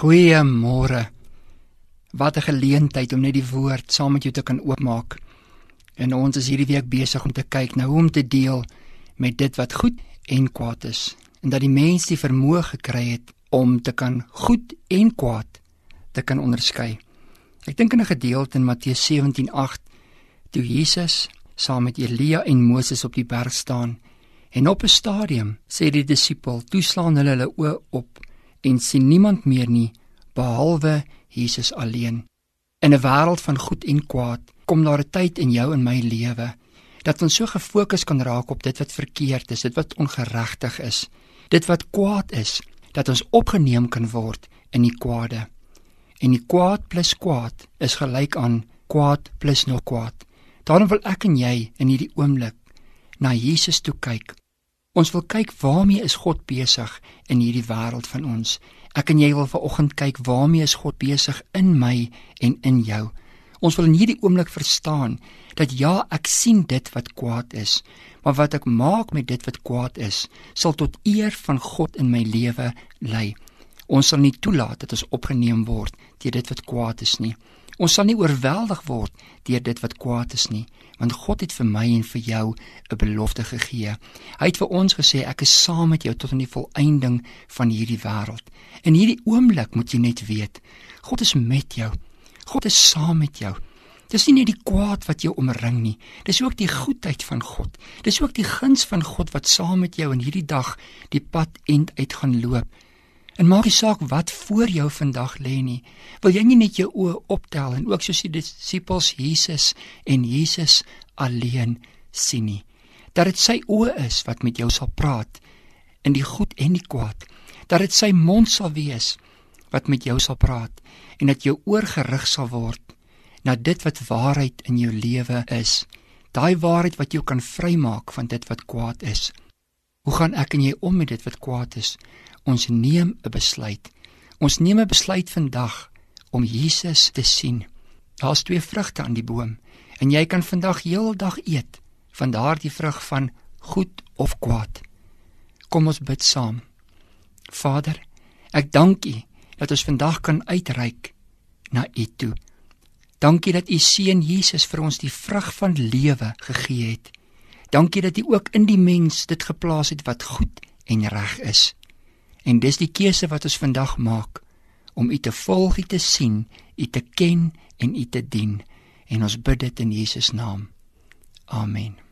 Goeiemôre. Wat 'n geleentheid om net die woord saam met jou te kan oopmaak. En ons is hierdie week besig om te kyk na hoe om te deel met dit wat goed en kwaad is en dat die mens die vermoë gekry het om te kan goed en kwaad te kan onderskei. Ek dink in 'n gedeelte in Matteus 17:8 toe Jesus saam met Elia en Moses op die berg staan en op 'n stadium sê die disipel toeslaan hulle hulle oë op en sien niemand meer nie behalwe Jesus alleen. In 'n wêreld van goed en kwaad kom daar 'n tyd in jou en my lewe dat ons so gefokus kan raak op dit wat verkeerd is, dit wat ongeregtig is, dit wat kwaad is, dat ons opgeneem kan word in die kwade. En die kwaad plus kwaad is gelyk aan kwaad plus nog kwaad. Daarom wil ek en jy in hierdie oomblik na Jesus toe kyk Ons wil kyk waarmee is God besig in hierdie wêreld van ons. Ek en jy wil vanoggend kyk waarmee is God besig in my en in jou. Ons wil in hierdie oomblik verstaan dat ja, ek sien dit wat kwaad is, maar wat ek maak met dit wat kwaad is, sal tot eer van God in my lewe lei. Ons sal nie toelaat dat ons opgeneem word deur dit wat kwaad is nie. Ons sal nie oorweldig word deur dit wat kwaad is nie, want God het vir my en vir jou 'n belofte gegee. Hy het vir ons gesê ek is saam met jou tot aan die volëinding van hierdie wêreld. In hierdie oomblik moet jy net weet, God is met jou. God is saam met jou. Dis nie net die kwaad wat jou omring nie, dis ook die goedheid van God. Dis ook die guns van God wat saam met jou in hierdie dag die pad end uit gaan loop. En maak nie saak wat voor jou vandag lê nie. Wil jy nie net jou oë optel en ook soos die disippels Jesus en Jesus alleen sien nie. Dat dit sy oë is wat met jou sal praat in die goed en die kwaad. Dat dit sy mond sal wees wat met jou sal praat en dat jou oor gerig sal word na dit wat waarheid in jou lewe is. Daai waarheid wat jou kan vrymaak van dit wat kwaad is. Hoe gaan ek en jy om met dit wat kwaad is? Ons neem 'n besluit. Ons neem 'n besluit vandag om Jesus te sien. Daar's twee vrugte aan die boom en jy kan vandag heeldag eet van daardie vrug van goed of kwaad. Kom ons bid saam. Vader, ek dank U dat ons vandag kan uitreik na U toe. Dankie dat U seun Jesus vir ons die vrug van lewe gegee het. Dankie dat U ook in die mens dit geplaas het wat goed en reg is. En dis die keuse wat ons vandag maak om U te volg, U te sien, U te ken en U te dien. En ons bid dit in Jesus naam. Amen.